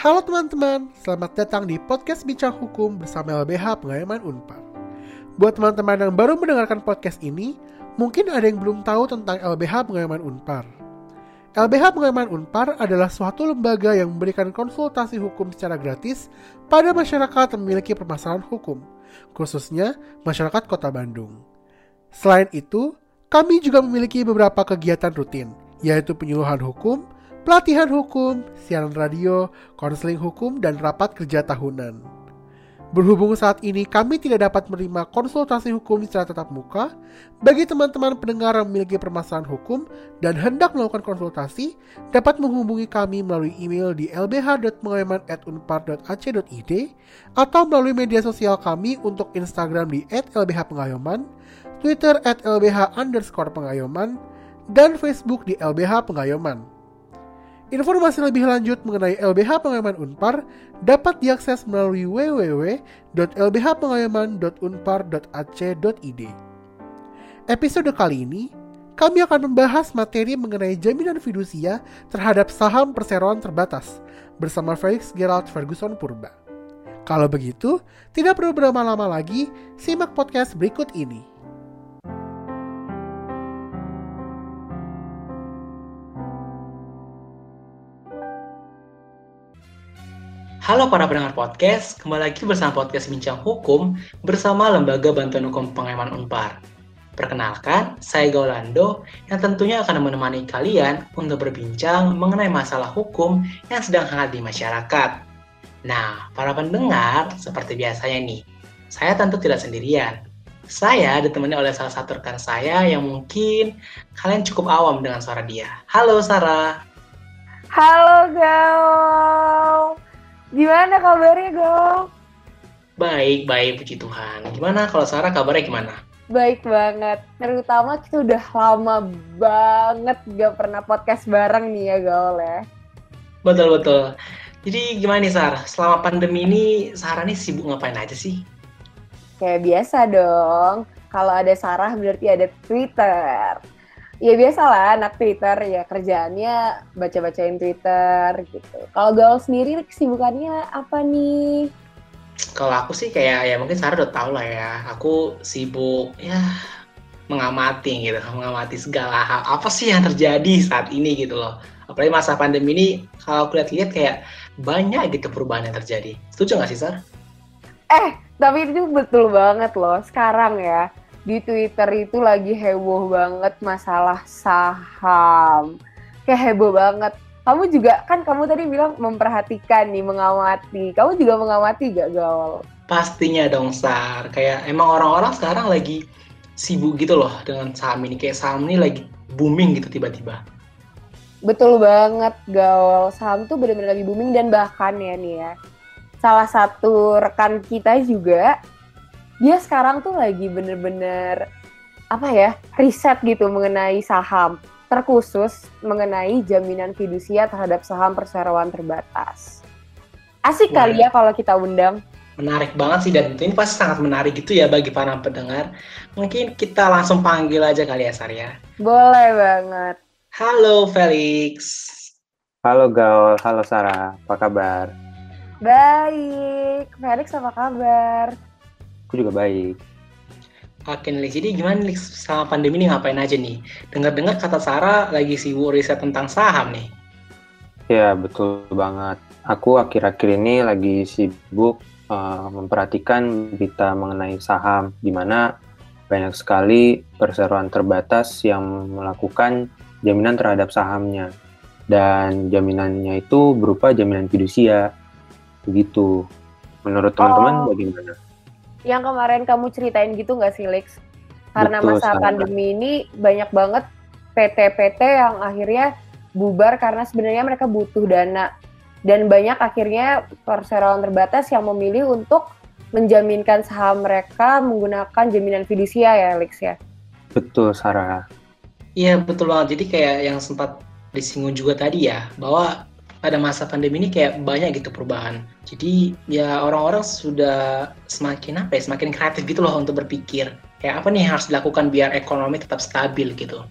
Halo teman-teman, selamat datang di podcast Bincang Hukum bersama LBH Pengayaman Unpar. Buat teman-teman yang baru mendengarkan podcast ini, mungkin ada yang belum tahu tentang LBH Pengayaman Unpar. LBH Pengayaman Unpar adalah suatu lembaga yang memberikan konsultasi hukum secara gratis pada masyarakat yang memiliki permasalahan hukum, khususnya masyarakat Kota Bandung. Selain itu, kami juga memiliki beberapa kegiatan rutin, yaitu penyuluhan hukum, pelatihan hukum, siaran radio, konseling hukum, dan rapat kerja tahunan. Berhubung saat ini kami tidak dapat menerima konsultasi hukum secara tatap muka, bagi teman-teman pendengar yang memiliki permasalahan hukum dan hendak melakukan konsultasi, dapat menghubungi kami melalui email di lbh.pengayoman@unpar.ac.id atau melalui media sosial kami untuk Instagram di @lbhpengayoman, Twitter @lbh underscore pengayoman, dan Facebook di LBH Pengayoman. Informasi lebih lanjut mengenai LBH Pengayoman Unpar dapat diakses melalui www.lbhpengayoman.unpar.ac.id. Episode kali ini, kami akan membahas materi mengenai jaminan fidusia terhadap saham perseroan terbatas bersama Felix Gerald Ferguson Purba. Kalau begitu, tidak perlu berlama-lama lagi, simak podcast berikut ini. Halo para pendengar podcast, kembali lagi bersama podcast Bincang Hukum bersama Lembaga Bantuan Hukum Pengayaman Unpar. Perkenalkan, saya Gaulando yang tentunya akan menemani kalian untuk berbincang mengenai masalah hukum yang sedang hangat di masyarakat. Nah, para pendengar, seperti biasanya nih, saya tentu tidak sendirian. Saya ditemani oleh salah satu rekan saya yang mungkin kalian cukup awam dengan suara dia. Halo Sarah. Halo Gaul. Gimana kabarnya, Go? Baik, baik, puji Tuhan. Gimana kalau Sarah kabarnya gimana? Baik banget. Terutama kita udah lama banget gak pernah podcast bareng nih ya, Gaul ya. Betul, betul. Jadi gimana nih, Sarah? Selama pandemi ini, Sarah nih sibuk ngapain aja sih? Kayak biasa dong. Kalau ada Sarah berarti ada Twitter ya biasa lah anak Twitter ya kerjaannya baca-bacain Twitter gitu. Kalau Gaul sendiri kesibukannya apa nih? Kalau aku sih kayak ya mungkin Sarah udah tau lah ya. Aku sibuk ya mengamati gitu, mengamati segala hal apa sih yang terjadi saat ini gitu loh. Apalagi masa pandemi ini kalau aku lihat-lihat kayak banyak gitu perubahan yang terjadi. Setuju nggak sih Sar? Eh, tapi itu betul banget loh. Sekarang ya, di Twitter itu lagi heboh banget masalah saham. Kayak heboh banget. Kamu juga kan kamu tadi bilang memperhatikan nih, mengamati. Kamu juga mengamati gak Gaul? Pastinya dong Sar. Kayak emang orang-orang sekarang lagi sibuk gitu loh dengan saham ini. Kayak saham ini lagi booming gitu tiba-tiba. Betul banget Gaul. Saham tuh benar-benar lagi booming dan bahkan ya nih ya. Salah satu rekan kita juga dia sekarang tuh lagi bener-bener apa ya riset gitu mengenai saham terkhusus mengenai jaminan fidusia terhadap saham perseroan terbatas. Asik Wah. kali ya kalau kita undang. Menarik banget sih dan ini pasti sangat menarik gitu ya bagi para pendengar. Mungkin kita langsung panggil aja kali ya Sarya. Boleh banget. Halo Felix. Halo Gaul, halo Sarah, apa kabar? Baik, Felix apa kabar? Aku juga baik. Oke nih, jadi gimana nih selama pandemi ini ngapain aja nih? Dengar-dengar kata Sarah lagi sibuk riset tentang saham nih. Ya, betul banget. Aku akhir-akhir ini lagi sibuk uh, memperhatikan berita mengenai saham, di mana banyak sekali perseroan terbatas yang melakukan jaminan terhadap sahamnya. Dan jaminannya itu berupa jaminan fidusia. Begitu. Menurut teman-teman oh. bagaimana? Yang kemarin kamu ceritain gitu nggak sih Lex? Karena Betul, masa sama. pandemi ini banyak banget PT-PT yang akhirnya bubar karena sebenarnya mereka butuh dana dan banyak akhirnya perseroan terbatas yang memilih untuk menjaminkan saham mereka menggunakan jaminan fidusia ya Lex ya. Betul Sarah. Iya betul banget. Jadi kayak yang sempat disinggung juga tadi ya bahwa pada masa pandemi ini kayak banyak gitu perubahan. Jadi ya orang-orang sudah semakin apa ya, semakin kreatif gitu loh untuk berpikir kayak apa nih yang harus dilakukan biar ekonomi tetap stabil gitu.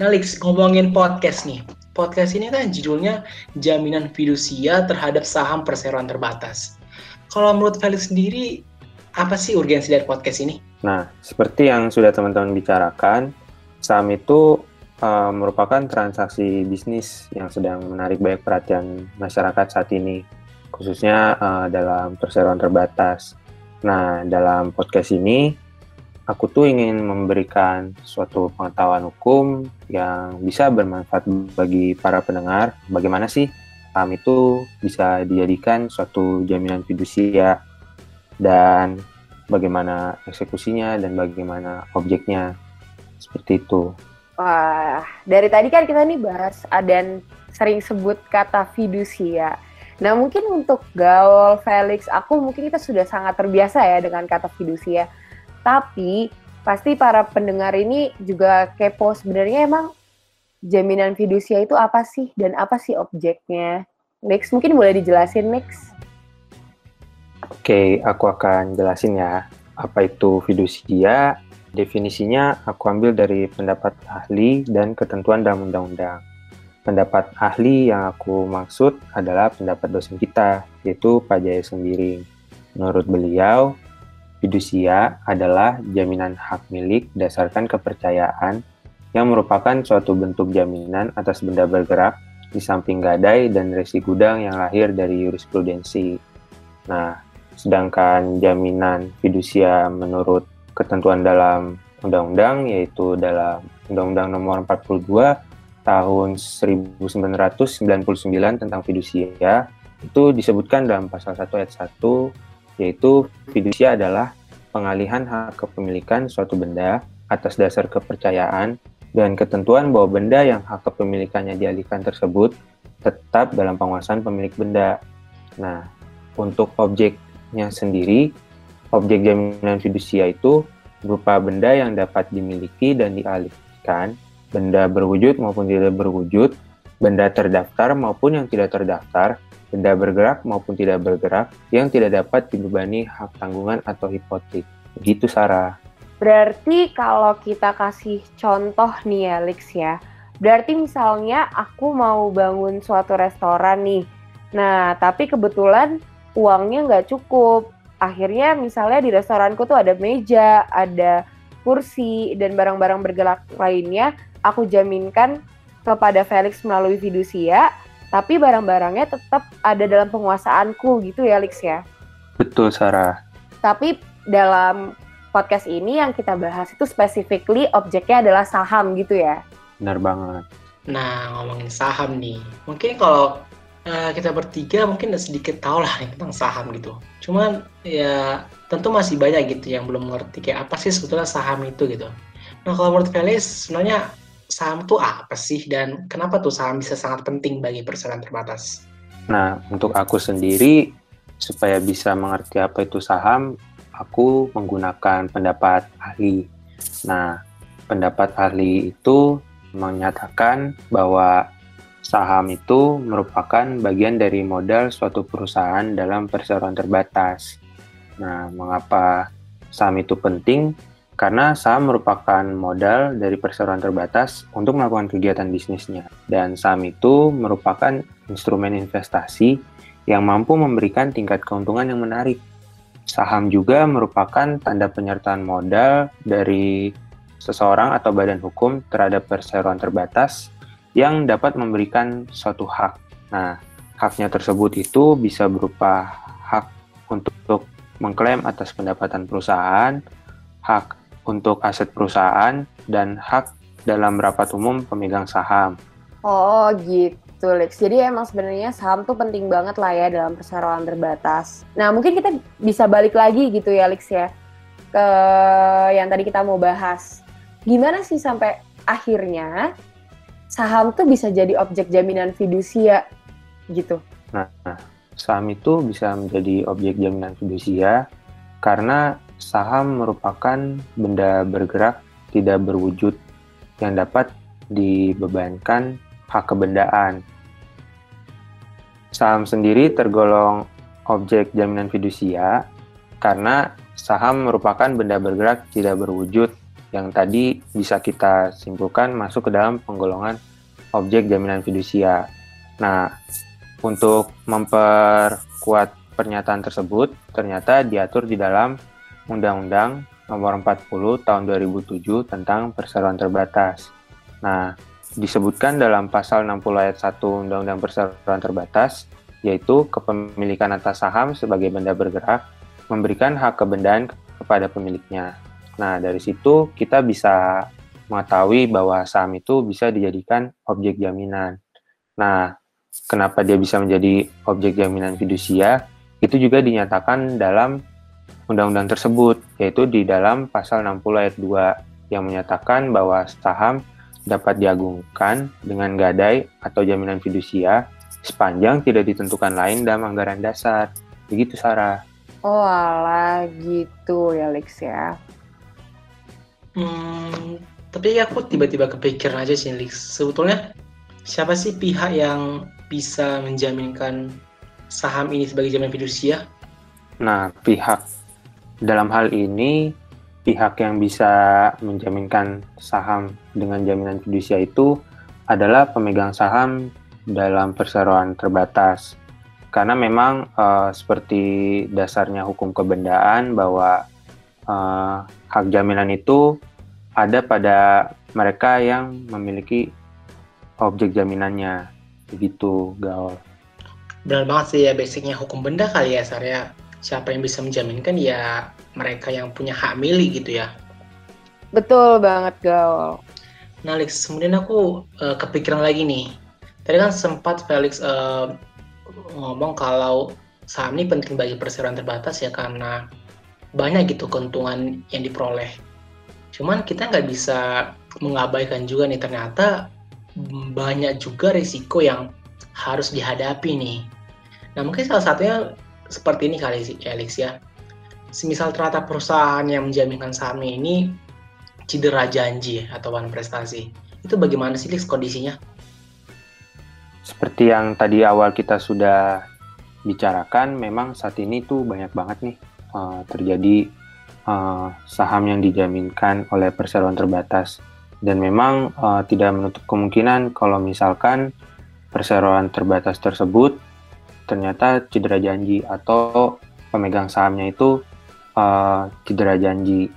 Nah, Lix, ngomongin podcast nih. podcast ini kan judulnya Jaminan Fidusia terhadap Saham Perseroan Terbatas. Kalau menurut Felix sendiri, apa sih urgensi dari podcast ini? Nah, seperti yang sudah teman-teman bicarakan, saham itu uh, merupakan transaksi bisnis yang sedang menarik banyak perhatian masyarakat saat ini, khususnya uh, dalam perseroan terbatas. Nah, dalam podcast ini, aku tuh ingin memberikan suatu pengetahuan hukum yang bisa bermanfaat bagi para pendengar. Bagaimana sih saham itu bisa dijadikan suatu jaminan fidusia dan bagaimana eksekusinya dan bagaimana objeknya. Seperti itu. Wah, dari tadi kan kita nih bahas dan sering sebut kata fidusia. Nah mungkin untuk Gaul, Felix, aku mungkin kita sudah sangat terbiasa ya dengan kata fidusia. Tapi pasti para pendengar ini juga kepo sebenarnya emang jaminan fidusia itu apa sih dan apa sih objeknya? Next mungkin boleh dijelasin next. Oke, aku akan jelasin ya apa itu fidusia Definisinya aku ambil dari pendapat ahli dan ketentuan dalam undang-undang. Pendapat ahli yang aku maksud adalah pendapat dosen kita, yaitu Pak Jaya Sembiring. Menurut beliau, fidusia adalah jaminan hak milik berdasarkan kepercayaan yang merupakan suatu bentuk jaminan atas benda bergerak di samping gadai dan resi gudang yang lahir dari jurisprudensi. Nah, sedangkan jaminan fidusia menurut ketentuan dalam undang-undang yaitu dalam Undang-Undang Nomor 42 tahun 1999 tentang fidusia itu disebutkan dalam pasal 1 ayat 1 yaitu fidusia adalah pengalihan hak kepemilikan suatu benda atas dasar kepercayaan dan ketentuan bahwa benda yang hak kepemilikannya dialihkan tersebut tetap dalam penguasaan pemilik benda. Nah, untuk objeknya sendiri Objek jaminan fidusia itu berupa benda yang dapat dimiliki dan dialihkan, benda berwujud maupun tidak berwujud, benda terdaftar maupun yang tidak terdaftar, benda bergerak maupun tidak bergerak, yang tidak dapat dibebani hak tanggungan atau hipotek. Begitu, Sarah. Berarti kalau kita kasih contoh nih ya, Lex ya. Berarti misalnya aku mau bangun suatu restoran nih. Nah, tapi kebetulan uangnya nggak cukup akhirnya misalnya di restoranku tuh ada meja, ada kursi dan barang-barang bergerak lainnya aku jaminkan kepada Felix melalui fidusia, tapi barang-barangnya tetap ada dalam penguasaanku gitu ya, Felix ya. Betul, Sarah. Tapi dalam podcast ini yang kita bahas itu specifically objeknya adalah saham gitu ya. Benar banget. Nah, ngomongin saham nih. Mungkin kalau uh, kita bertiga mungkin sedikit tahu lah tentang saham gitu. Cuman ya tentu masih banyak gitu yang belum mengerti kayak apa sih sebetulnya saham itu gitu. Nah kalau menurut Felix sebenarnya saham itu apa sih dan kenapa tuh saham bisa sangat penting bagi perseroan terbatas? Nah untuk aku sendiri supaya bisa mengerti apa itu saham, aku menggunakan pendapat ahli. Nah pendapat ahli itu menyatakan bahwa Saham itu merupakan bagian dari modal suatu perusahaan dalam perseroan terbatas. Nah, mengapa saham itu penting? Karena saham merupakan modal dari perseroan terbatas untuk melakukan kegiatan bisnisnya. Dan saham itu merupakan instrumen investasi yang mampu memberikan tingkat keuntungan yang menarik. Saham juga merupakan tanda penyertaan modal dari seseorang atau badan hukum terhadap perseroan terbatas yang dapat memberikan suatu hak. Nah, haknya tersebut itu bisa berupa hak untuk mengklaim atas pendapatan perusahaan, hak untuk aset perusahaan, dan hak dalam rapat umum pemegang saham. Oh gitu, Lex. Jadi emang sebenarnya saham tuh penting banget lah ya dalam perseroan terbatas. Nah mungkin kita bisa balik lagi gitu ya, Lex ya, ke yang tadi kita mau bahas. Gimana sih sampai akhirnya saham tuh bisa jadi objek jaminan fidusia gitu. Nah, saham itu bisa menjadi objek jaminan fidusia karena saham merupakan benda bergerak tidak berwujud yang dapat dibebankan hak kebendaan. Saham sendiri tergolong objek jaminan fidusia karena saham merupakan benda bergerak tidak berwujud yang tadi bisa kita simpulkan masuk ke dalam penggolongan objek jaminan fidusia. Nah, untuk memperkuat pernyataan tersebut, ternyata diatur di dalam Undang-Undang Nomor 40 Tahun 2007 tentang Perseroan Terbatas. Nah, disebutkan dalam pasal 60 ayat 1 Undang-Undang Perseroan Terbatas, yaitu kepemilikan atas saham sebagai benda bergerak memberikan hak kebendaan kepada pemiliknya. Nah, dari situ kita bisa mengetahui bahwa saham itu bisa dijadikan objek jaminan. Nah, kenapa dia bisa menjadi objek jaminan fidusia? Itu juga dinyatakan dalam undang-undang tersebut, yaitu di dalam pasal 60 ayat 2 yang menyatakan bahwa saham dapat diagungkan dengan gadai atau jaminan fidusia sepanjang tidak ditentukan lain dalam anggaran dasar. Begitu, Sarah. Oh, alah gitu ya, Lex ya. Hmm, tapi aku tiba-tiba kepikiran aja sih, Lex. Sebetulnya siapa sih pihak yang bisa menjaminkan saham ini sebagai jaminan fidusia? Nah, pihak dalam hal ini pihak yang bisa menjaminkan saham dengan jaminan fidusia itu adalah pemegang saham dalam perseroan terbatas. Karena memang uh, seperti dasarnya hukum kebendaan bahwa uh, hak jaminan itu ada pada mereka yang memiliki objek jaminannya. Begitu, Gaul. Benar banget sih ya basicnya hukum benda kali ya, Sarya. Siapa yang bisa menjaminkan ya mereka yang punya hak milik gitu ya. Betul banget, Gaul. Nah, Alex, kemudian aku uh, kepikiran lagi nih Tadi kan sempat Felix uh, ngomong kalau saham ini penting bagi perseroan terbatas ya karena banyak gitu keuntungan yang diperoleh. Cuman kita nggak bisa mengabaikan juga nih ternyata banyak juga risiko yang harus dihadapi nih. Nah mungkin salah satunya seperti ini kali sih Alex ya. Semisal ternyata perusahaan yang menjaminkan sahamnya ini cedera janji atau one prestasi. Itu bagaimana sih Alex kondisinya? Seperti yang tadi awal kita sudah bicarakan, memang saat ini tuh banyak banget nih uh, terjadi uh, saham yang dijaminkan oleh perseroan terbatas. Dan memang uh, tidak menutup kemungkinan kalau misalkan perseroan terbatas tersebut ternyata cedera janji atau pemegang sahamnya itu uh, cedera janji.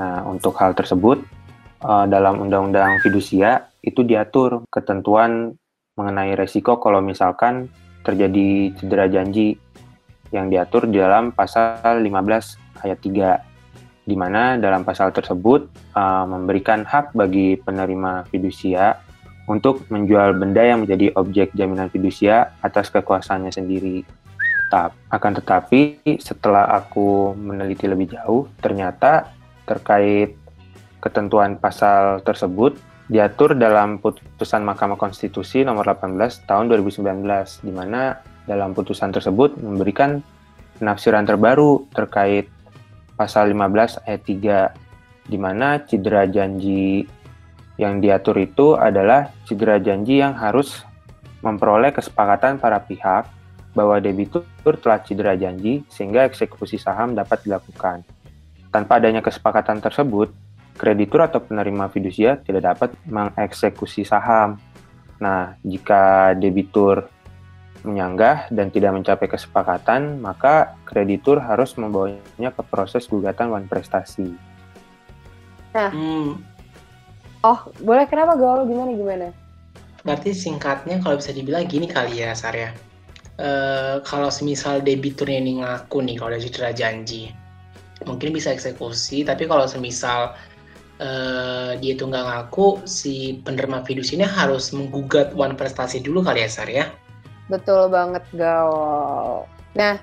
Nah, untuk hal tersebut uh, dalam Undang-Undang Fidusia itu diatur ketentuan mengenai resiko kalau misalkan terjadi cedera janji yang diatur di dalam pasal 15 ayat 3 di mana dalam pasal tersebut uh, memberikan hak bagi penerima fidusia untuk menjual benda yang menjadi objek jaminan fidusia atas kekuasaannya sendiri. Tap, akan tetapi setelah aku meneliti lebih jauh, ternyata terkait ketentuan pasal tersebut diatur dalam putusan Mahkamah Konstitusi nomor 18 tahun 2019 di mana dalam putusan tersebut memberikan penafsiran terbaru terkait pasal 15 ayat 3 di mana cedera janji yang diatur itu adalah cedera janji yang harus memperoleh kesepakatan para pihak bahwa debitur telah cedera janji sehingga eksekusi saham dapat dilakukan. Tanpa adanya kesepakatan tersebut, kreditur atau penerima fidusia tidak dapat mengeksekusi saham. Nah, jika debitur menyanggah dan tidak mencapai kesepakatan, maka kreditur harus membawanya ke proses gugatan wan prestasi. Nah, hmm. oh boleh kenapa gaul gimana gimana? Berarti singkatnya kalau bisa dibilang gini kali ya Sarya. Uh, kalau semisal debiturnya ini ngaku nih kalau ada cedera janji, mungkin bisa eksekusi. Tapi kalau semisal uh, dia itu nggak ngaku, si penerima fidusi ini harus menggugat one prestasi dulu kali ya, Sar ya? Betul banget, Gaul. Nah,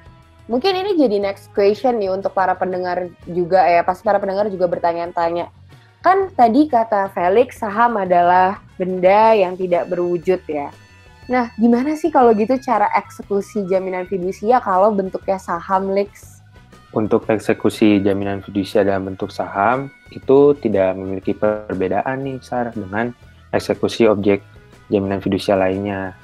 mungkin ini jadi next question nih untuk para pendengar juga ya. Pasti para pendengar juga bertanya-tanya. Kan tadi kata Felix, saham adalah benda yang tidak berwujud ya. Nah, gimana sih kalau gitu cara eksekusi jaminan fidusia kalau bentuknya saham, Lex? untuk eksekusi jaminan fidusia dalam bentuk saham itu tidak memiliki perbedaan nih Sar dengan eksekusi objek jaminan fidusia lainnya.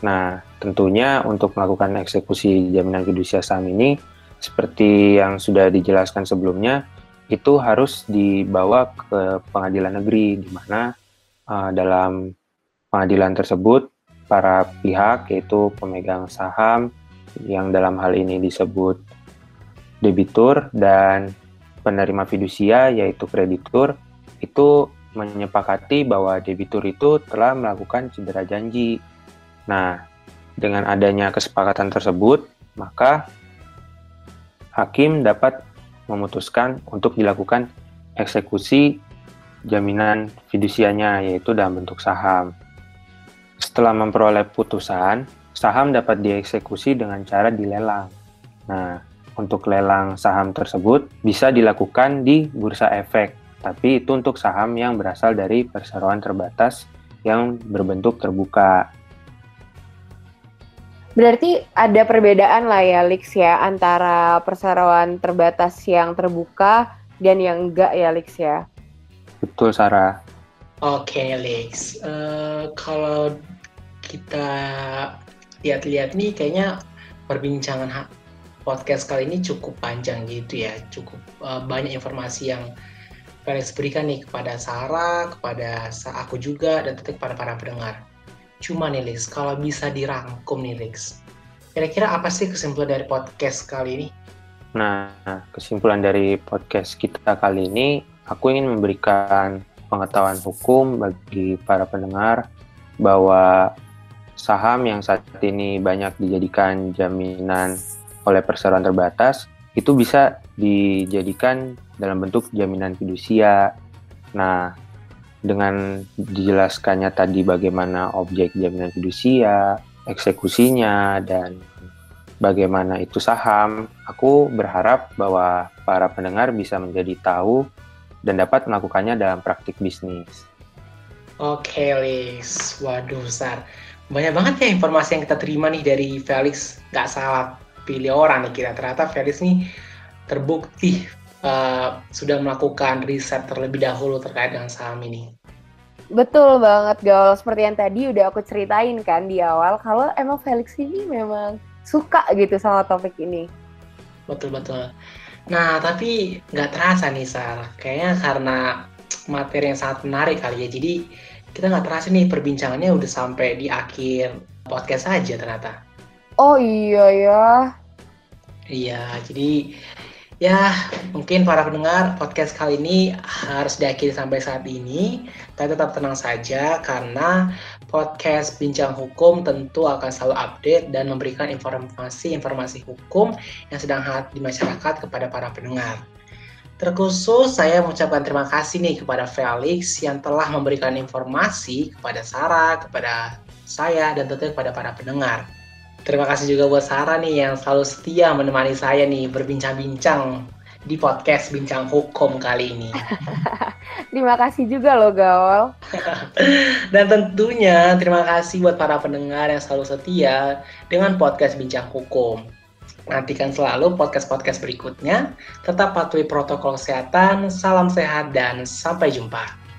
Nah, tentunya untuk melakukan eksekusi jaminan fidusia saham ini seperti yang sudah dijelaskan sebelumnya itu harus dibawa ke pengadilan negeri di mana uh, dalam pengadilan tersebut, para pihak yaitu pemegang saham yang dalam hal ini disebut debitur dan penerima fidusia yaitu kreditur itu menyepakati bahwa debitur itu telah melakukan cedera janji. Nah, dengan adanya kesepakatan tersebut, maka hakim dapat memutuskan untuk dilakukan eksekusi jaminan fidusianya yaitu dalam bentuk saham. Setelah memperoleh putusan, saham dapat dieksekusi dengan cara dilelang. Nah, untuk lelang saham tersebut bisa dilakukan di bursa efek, tapi itu untuk saham yang berasal dari perseroan terbatas yang berbentuk terbuka. Berarti ada perbedaan lah ya, Lix ya, antara perseroan terbatas yang terbuka dan yang enggak ya, Lix ya? Betul, Sarah. Oke, okay, Lex. Uh, kalau kita lihat-lihat nih, kayaknya perbincangan podcast kali ini cukup panjang gitu ya. Cukup uh, banyak informasi yang Felix berikan nih kepada Sarah, kepada aku juga, dan tentu kepada para pendengar. Cuma nih, Lex, kalau bisa dirangkum nih, Lex. Kira-kira apa sih kesimpulan dari podcast kali ini? Nah, kesimpulan dari podcast kita kali ini aku ingin memberikan pengetahuan hukum bagi para pendengar bahwa saham yang saat ini banyak dijadikan jaminan oleh perseroan terbatas itu bisa dijadikan dalam bentuk jaminan fidusia. Nah, dengan dijelaskannya tadi bagaimana objek jaminan fidusia, eksekusinya, dan bagaimana itu saham, aku berharap bahwa para pendengar bisa menjadi tahu dan dapat melakukannya dalam praktik bisnis. Oke, Lis. Waduh, besar. Banyak banget ya informasi yang kita terima nih dari Felix. Gak salah pilih orang nih kita. Ternyata Felix nih terbukti uh, sudah melakukan riset terlebih dahulu terkait dengan saham ini. Betul banget, Gaul. Seperti yang tadi udah aku ceritain kan di awal, kalau emang Felix ini memang suka gitu sama topik ini. Betul-betul. Nah, tapi nggak terasa nih, Sar. Kayaknya karena materi yang sangat menarik kali ya. Jadi, kita nggak terasa nih perbincangannya udah sampai di akhir podcast saja ternyata. Oh iya ya. Iya, jadi ya mungkin para pendengar podcast kali ini harus diakhiri sampai saat ini. Tapi tetap tenang saja karena podcast Bincang Hukum tentu akan selalu update dan memberikan informasi-informasi hukum yang sedang hangat di masyarakat kepada para pendengar. Terkhusus saya mengucapkan terima kasih nih kepada Felix yang telah memberikan informasi kepada Sarah, kepada saya, dan tentu kepada para pendengar. Terima kasih juga buat Sarah nih yang selalu setia menemani saya nih berbincang-bincang di podcast Bincang Hukum kali ini. terima kasih juga loh Gaul. Dan tentunya terima kasih buat para pendengar yang selalu setia dengan podcast Bincang Hukum. Nantikan selalu podcast-podcast berikutnya. Tetap patuhi protokol kesehatan. Salam sehat dan sampai jumpa.